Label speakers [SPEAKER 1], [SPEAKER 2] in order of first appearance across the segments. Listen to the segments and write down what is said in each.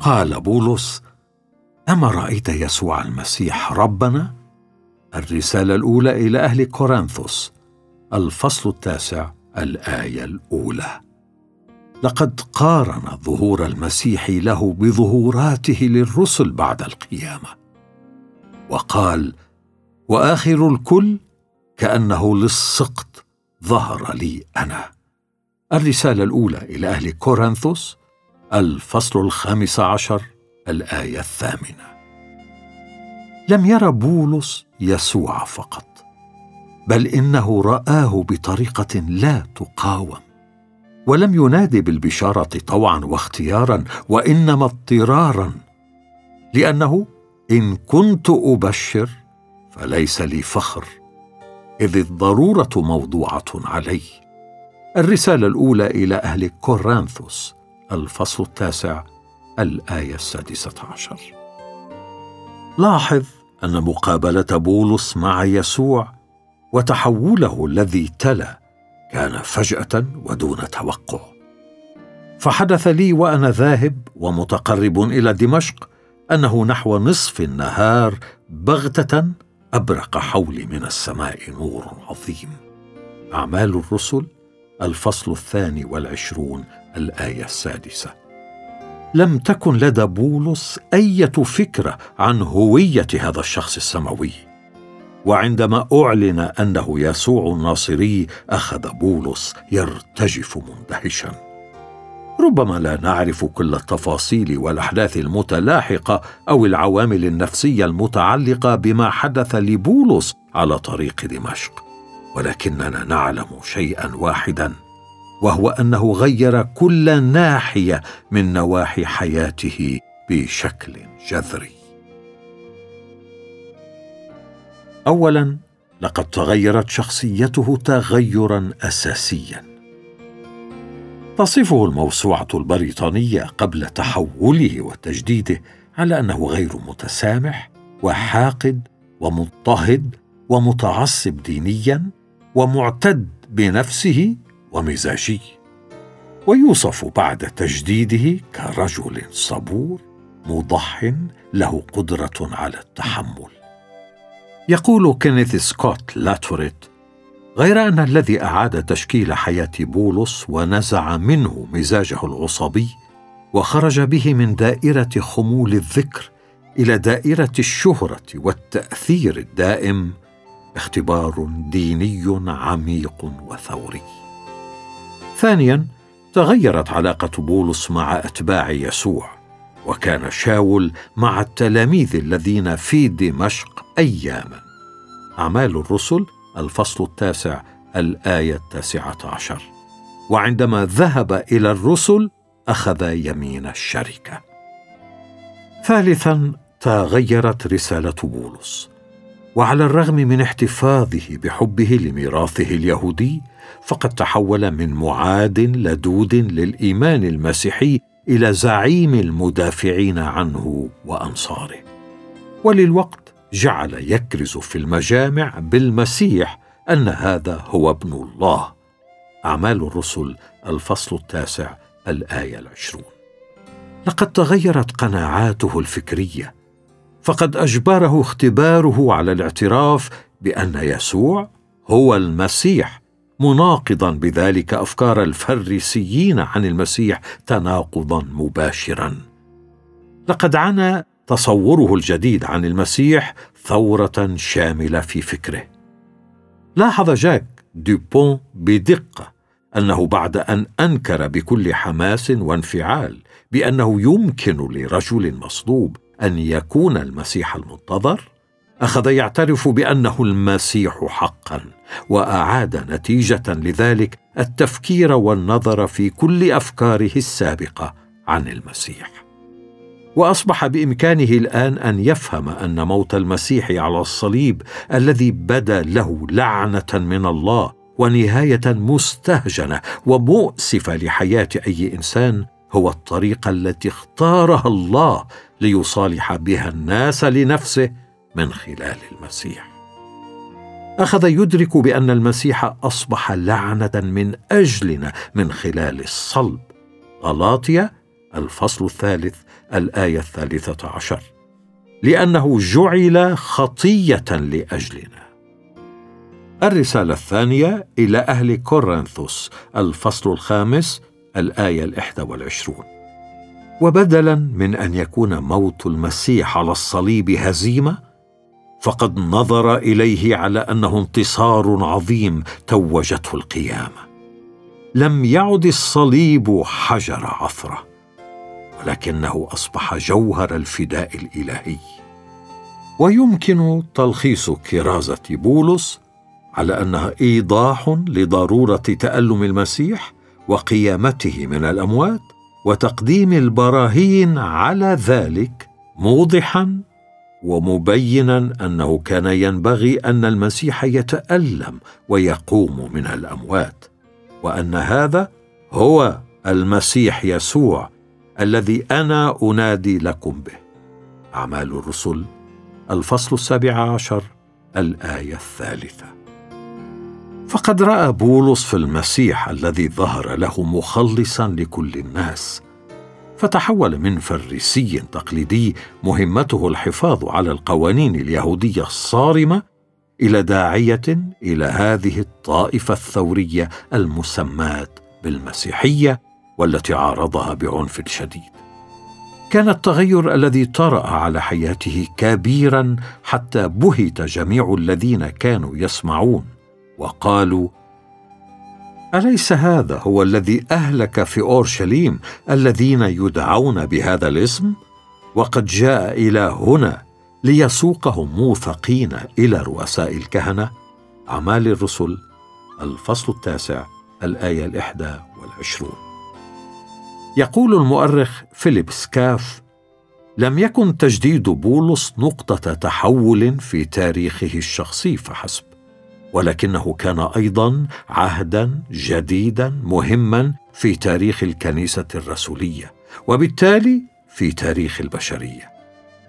[SPEAKER 1] قال بولس أما رأيت يسوع المسيح ربنا؟ الرسالة الأولى إلى أهل كورنثوس الفصل التاسع الآية الأولى. لقد قارن ظهور المسيح له بظهوراته للرسل بعد القيامة. وقال وآخر الكل كأنه للسقط ظهر لي أنا. الرسالة الأولى إلى أهل كورنثوس الفصل الخامس عشر الآية الثامنة. لم ير بولس يسوع فقط بل إنه رآه بطريقة لا تقاوم ولم ينادي بالبشارة طوعا واختيارا وإنما اضطرارا لأنه إن كنت أبشر فليس لي فخر إذ الضرورة موضوعة علي الرسالة الأولى إلى أهل كورنثوس الفصل التاسع الآية السادسة عشر. لاحظ أن مقابلة بولس مع يسوع وتحوله الذي تلا كان فجأة ودون توقع. فحدث لي وأنا ذاهب ومتقرب إلى دمشق أنه نحو نصف النهار بغتة أبرق حولي من السماء نور عظيم. أعمال الرسل الفصل الثاني والعشرون الآية السادسة. لم تكن لدى بولس إيه فكرة عن هوية هذا الشخص السماوي. وعندما أعلن أنه يسوع الناصري أخذ بولس يرتجف مندهشا. ربما لا نعرف كل التفاصيل والأحداث المتلاحقة أو العوامل النفسية المتعلقة بما حدث لبولس على طريق دمشق. ولكننا نعلم شيئا واحدا. وهو أنه غير كل ناحية من نواحي حياته بشكل جذري. اولا لقد تغيرت شخصيته تغيرا اساسيا. تصفه الموسوعة البريطانية قبل تحوله وتجديده على أنه غير متسامح وحاقد ومضطهد ومتعصب دينيا ومعتد بنفسه ومزاجي. ويوصف بعد تجديده كرجل صبور مضح له قدرة على التحمل. يقول كينيث سكوت لاتوريت غير أن الذي أعاد تشكيل حياة بولس ونزع منه مزاجه العصبي وخرج به من دائرة خمول الذكر إلى دائرة الشهرة والتأثير الدائم اختبار ديني عميق وثوري. ثانيا تغيرت علاقة بولس مع أتباع يسوع وكان شاول مع التلاميذ الذين في دمشق اياما. أعمال الرسل الفصل التاسع الآية التاسعة عشر. وعندما ذهب إلى الرسل أخذ يمين الشركة. ثالثا تغيرت رسالة بولس. وعلى الرغم من احتفاظه بحبه لميراثه اليهودي فقد تحول من معاد لدود للإيمان المسيحي إلى زعيم المدافعين عنه وأنصاره. وللوقت جعل يكرز في المجامع بالمسيح أن هذا هو ابن الله. أعمال الرسل الفصل التاسع الآية العشرون. لقد تغيرت قناعاته الفكرية فقد أجبره اختباره على الاعتراف بأن يسوع هو المسيح مناقضا بذلك أفكار الفريسيين عن المسيح تناقضا مباشرا. لقد عانى تصوره الجديد عن المسيح ثورة شاملة في فكره. لاحظ جاك دوبون بدقة أنه بعد أن أنكر بكل حماس وانفعال بأنه يمكن لرجل مصلوب أن يكون المسيح المنتظر. أخذ يعترف بأنه المسيح حقا وأعاد نتيجة لذلك التفكير والنظر في كل أفكاره السابقة عن المسيح. وأصبح بإمكانه الآن أن يفهم أن موت المسيح على الصليب الذي بدا له لعنة من الله ونهاية مستهجنة ومؤسفة لحياة أي إنسان هو الطريقة التي اختارها الله ليصالح بها الناس لنفسه من خلال المسيح. أخذ يدرك بأن المسيح أصبح لعنة من أجلنا من خلال الصلب. غلاطيا الفصل الثالث الآية الثالثة عشر. لأنه جعل خطية لأجلنا. الرسالة الثانية إلى أهل كورنثوس الفصل الخامس الآية الإحدى والعشرون. وبدلا من أن يكون موت المسيح على الصليب هزيمة فقد نظر إليه على أنه انتصار عظيم توجته القيامة. لم يعد الصليب حجر عثره ولكنه أصبح جوهر الفداء الإلهي. ويمكن تلخيص كرازة بولس على أنها إيضاح لضرورة تألم المسيح وقيامته من الأموات وتقديم البراهين على ذلك موضحا ومبينا أنه كان ينبغي أن المسيح يتألم ويقوم من الأموات وأن هذا هو المسيح يسوع الذي أنا أنادي لكم به. أعمال الرسل الفصل السابع عشر الآية الثالثة. فقد رأى بولس في المسيح الذي ظهر له مخلصا لكل الناس فتحول من فريسي تقليدي مهمته الحفاظ على القوانين اليهودية الصارمة إلى داعية إلى هذه الطائفة الثورية المسماة بالمسيحية والتي عارضها بعنف شديد. كان التغير الذي طرأ على حياته كبيرا حتى بهت جميع الذين كانوا يسمعون وقالوا أليس هذا هو الذي أهلك في أورشليم الذين يدعون بهذا الاسم؟ وقد جاء إلى هنا ليسوقهم موثقين إلى رؤساء الكهنة. أعمال الرسل الفصل التاسع الآية الإحدى والعشرون. يقول المؤرخ فيليب سكاف لم يكن تجديد بولس نقطة تحول في تاريخه الشخصي فحسب. ولكنه كان أيضا عهدا جديدا مهما في تاريخ الكنيسة الرسولية وبالتالي في تاريخ البشرية.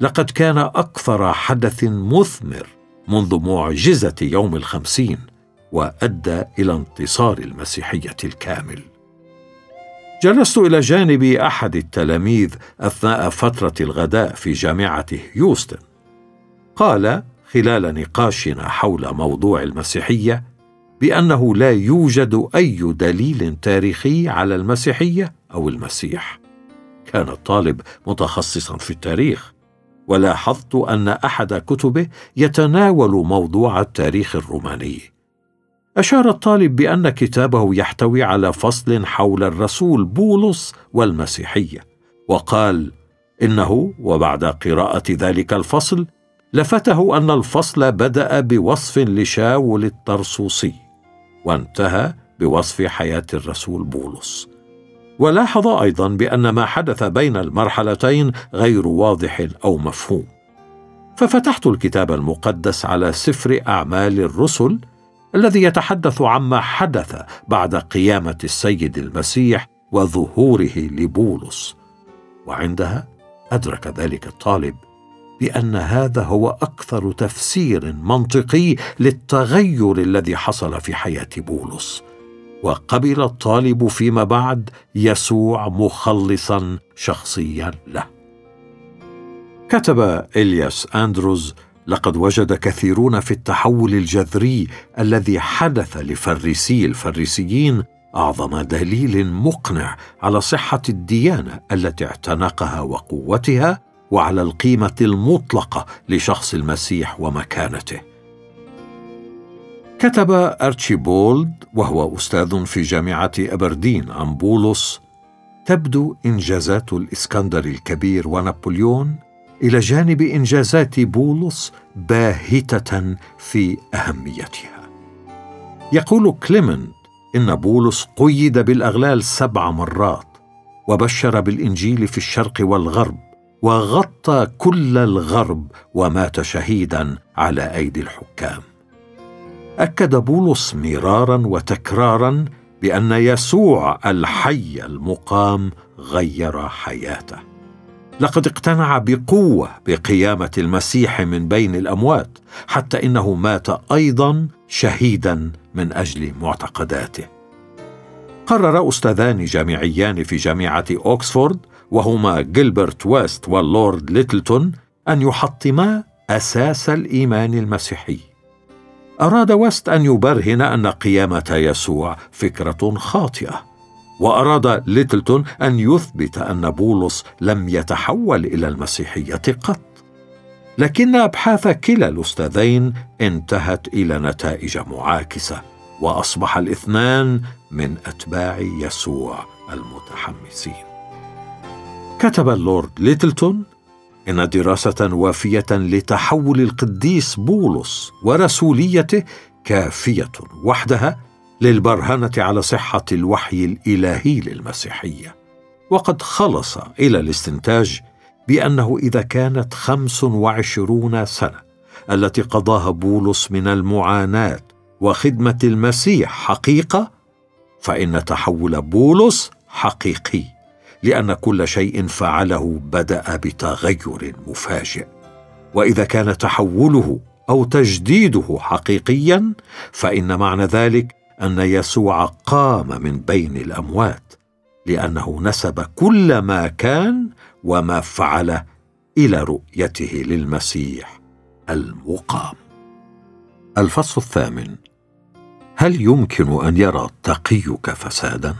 [SPEAKER 1] لقد كان أكثر حدث مثمر منذ معجزة يوم الخمسين وأدى إلى انتصار المسيحية الكامل. جلست إلى جانب أحد التلاميذ أثناء فترة الغداء في جامعة هيوستن. قال خلال نقاشنا حول موضوع المسيحية بأنه لا يوجد أي دليل تاريخي على المسيحية أو المسيح. كان الطالب متخصصا في التاريخ ولاحظت أن أحد كتبه يتناول موضوع التاريخ الروماني. أشار الطالب بأن كتابه يحتوي على فصل حول الرسول بولس والمسيحية وقال إنه وبعد قراءة ذلك الفصل لفته أن الفصل بدأ بوصف لشاول الطرسوسي وانتهى بوصف حياة الرسول بولس. ولاحظ أيضا بأن ما حدث بين المرحلتين غير واضح أو مفهوم. ففتحت الكتاب المقدس على سفر أعمال الرسل الذي يتحدث عما حدث بعد قيامة السيد المسيح وظهوره لبولس. وعندها أدرك ذلك الطالب بأن هذا هو أكثر تفسير منطقي للتغير الذي حصل في حياة بولس. وقبل الطالب فيما بعد يسوع مخلصا شخصيا له. كتب إلياس أندروز لقد وجد كثيرون في التحول الجذري الذي حدث لفريسي الفريسيين أعظم دليل مقنع على صحة الديانة التي اعتنقها وقوتها وعلى القيمة المطلقة لشخص المسيح ومكانته. كتب أرتشيبولد وهو أستاذ في جامعة أبردين عن بولس تبدو إنجازات الإسكندر الكبير ونابليون إلى جانب إنجازات بولس باهتة في أهميتها. يقول كليمنت إن بولس قيد بالأغلال سبع مرات وبشر بالإنجيل في الشرق والغرب وغطى كل الغرب ومات شهيدا على أيدي الحكام. أكد بولس مرارا وتكرارا بأن يسوع الحي المقام غير حياته. لقد اقتنع بقوة بقيامة المسيح من بين الأموات حتى إنه مات أيضا شهيدا من أجل معتقداته. قرر أستاذان جامعيان في جامعة أوكسفورد وهما جيلبرت ويست واللورد ليتلتون أن يحطما أساس الإيمان المسيحي. أراد ويست أن يبرهن أن قيامة يسوع فكرة خاطئة وأراد ليتلتون أن يثبت أن بولس لم يتحول إلى المسيحية قط. لكن أبحاث كلا الأستاذين انتهت إلى نتائج معاكسة وأصبح الاثنان من أتباع يسوع المتحمسين. كتب اللورد ليتلتون إن دراسة وافية لتحول القديس بولس ورسوليته كافية وحدها للبرهنة على صحة الوحي الإلهي للمسيحية. وقد خلص إلى الاستنتاج بأنه إذا كانت خمس وعشرون سنة التي قضاها بولس من المعاناة وخدمة المسيح حقيقة فإن تحول بولس حقيقي. لأن كل شيء فعله بدأ بتغير مفاجئ. وإذا كان تحوله أو تجديده حقيقيا فإن معنى ذلك أن يسوع قام من بين الأموات لأنه نسب كل ما كان وما فعل إلى رؤيته للمسيح المقام. الفصل الثامن هل يمكن أن يرى تقيك فسادا؟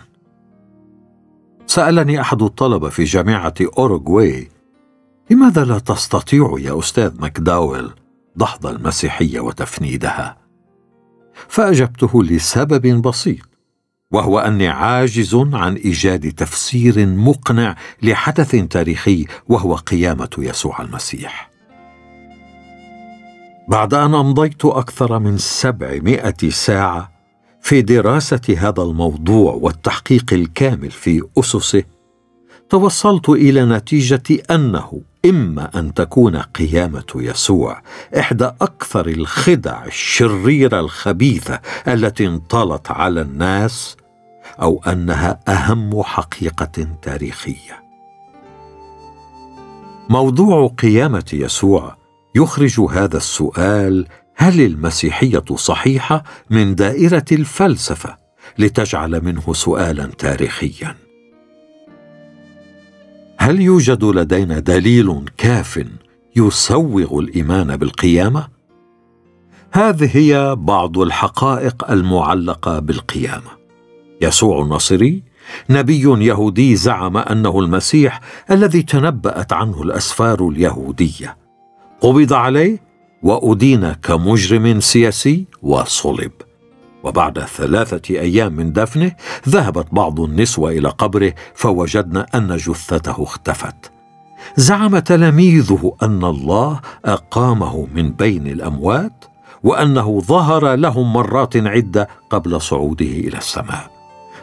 [SPEAKER 1] سألني أحد الطلبة في جامعة أوروغواي لماذا لا تستطيع يا أستاذ ماكداويل دحض المسيحية وتفنيدها؟ فأجبته لسبب بسيط وهو أني عاجز عن إيجاد تفسير مقنع لحدث تاريخي وهو قيامة يسوع المسيح. بعد أن أمضيت أكثر من سبعمائة ساعة في دراسة هذا الموضوع والتحقيق الكامل في أسسه توصلت إلى نتيجة أنه إما أن تكون قيامة يسوع إحدى أكثر الخدع الشريرة الخبيثة التي انطلت على الناس أو أنها أهم حقيقة تاريخية. موضوع قيامة يسوع يخرج هذا السؤال هل المسيحية صحيحة من دائرة الفلسفة لتجعل منه سؤالا تاريخيا؟ هل يوجد لدينا دليل كاف يسوغ الإيمان بالقيامة؟ هذه هي بعض الحقائق المعلقة بالقيامة. يسوع الناصري نبي يهودي زعم أنه المسيح الذي تنبأت عنه الأسفار اليهودية. قبض عليه وأدين كمجرم سياسي وصلب. وبعد ثلاثة أيام من دفنه ذهبت بعض النسوة إلى قبره فوجدن أن جثته اختفت. زعم تلاميذه أن الله أقامه من بين الأموات وأنه ظهر لهم مرات عدة قبل صعوده إلى السماء.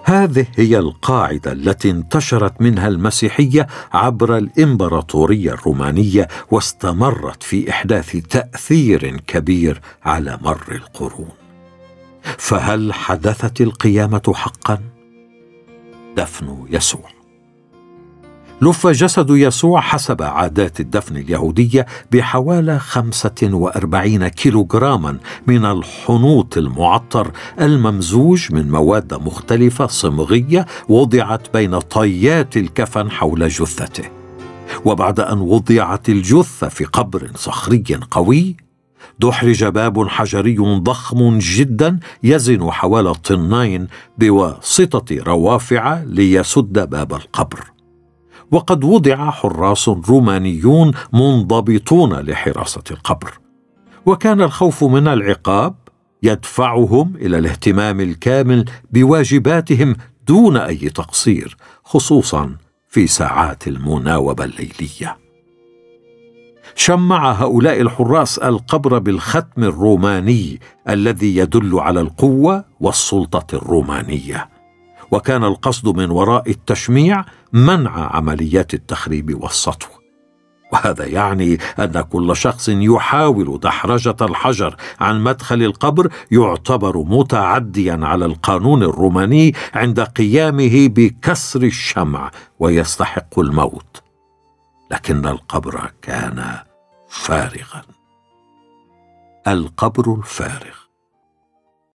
[SPEAKER 1] هذه هي القاعدة التي انتشرت منها المسيحية عبر الإمبراطورية الرومانية واستمرت في إحداث تأثير كبير على مر القرون. فهل حدثت القيامة حقا؟ دفن يسوع. لف جسد يسوع حسب عادات الدفن اليهودية بحوالي خمسة وأربعين كيلوغراما من الحنوط المعطر الممزوج من مواد مختلفة صمغية وضعت بين طيات الكفن حول جثته. وبعد أن وضعت الجثة في قبر صخري قوي دحرج باب حجري ضخم جدا يزن حوالي طنين بواسطة روافع ليسد باب القبر. وقد وضع حراس رومانيون منضبطون لحراسة القبر. وكان الخوف من العقاب يدفعهم إلى الاهتمام الكامل بواجباتهم دون أي تقصير خصوصا في ساعات المناوبة الليلية. شمع هؤلاء الحراس القبر بالختم الروماني الذي يدل على القوة والسلطة الرومانية. وكان القصد من وراء التشميع منع عمليات التخريب والسطو. وهذا يعني أن كل شخص يحاول دحرجة الحجر عن مدخل القبر يعتبر متعديا على القانون الروماني عند قيامه بكسر الشمع ويستحق الموت. لكن القبر كان فارغا. القبر الفارغ.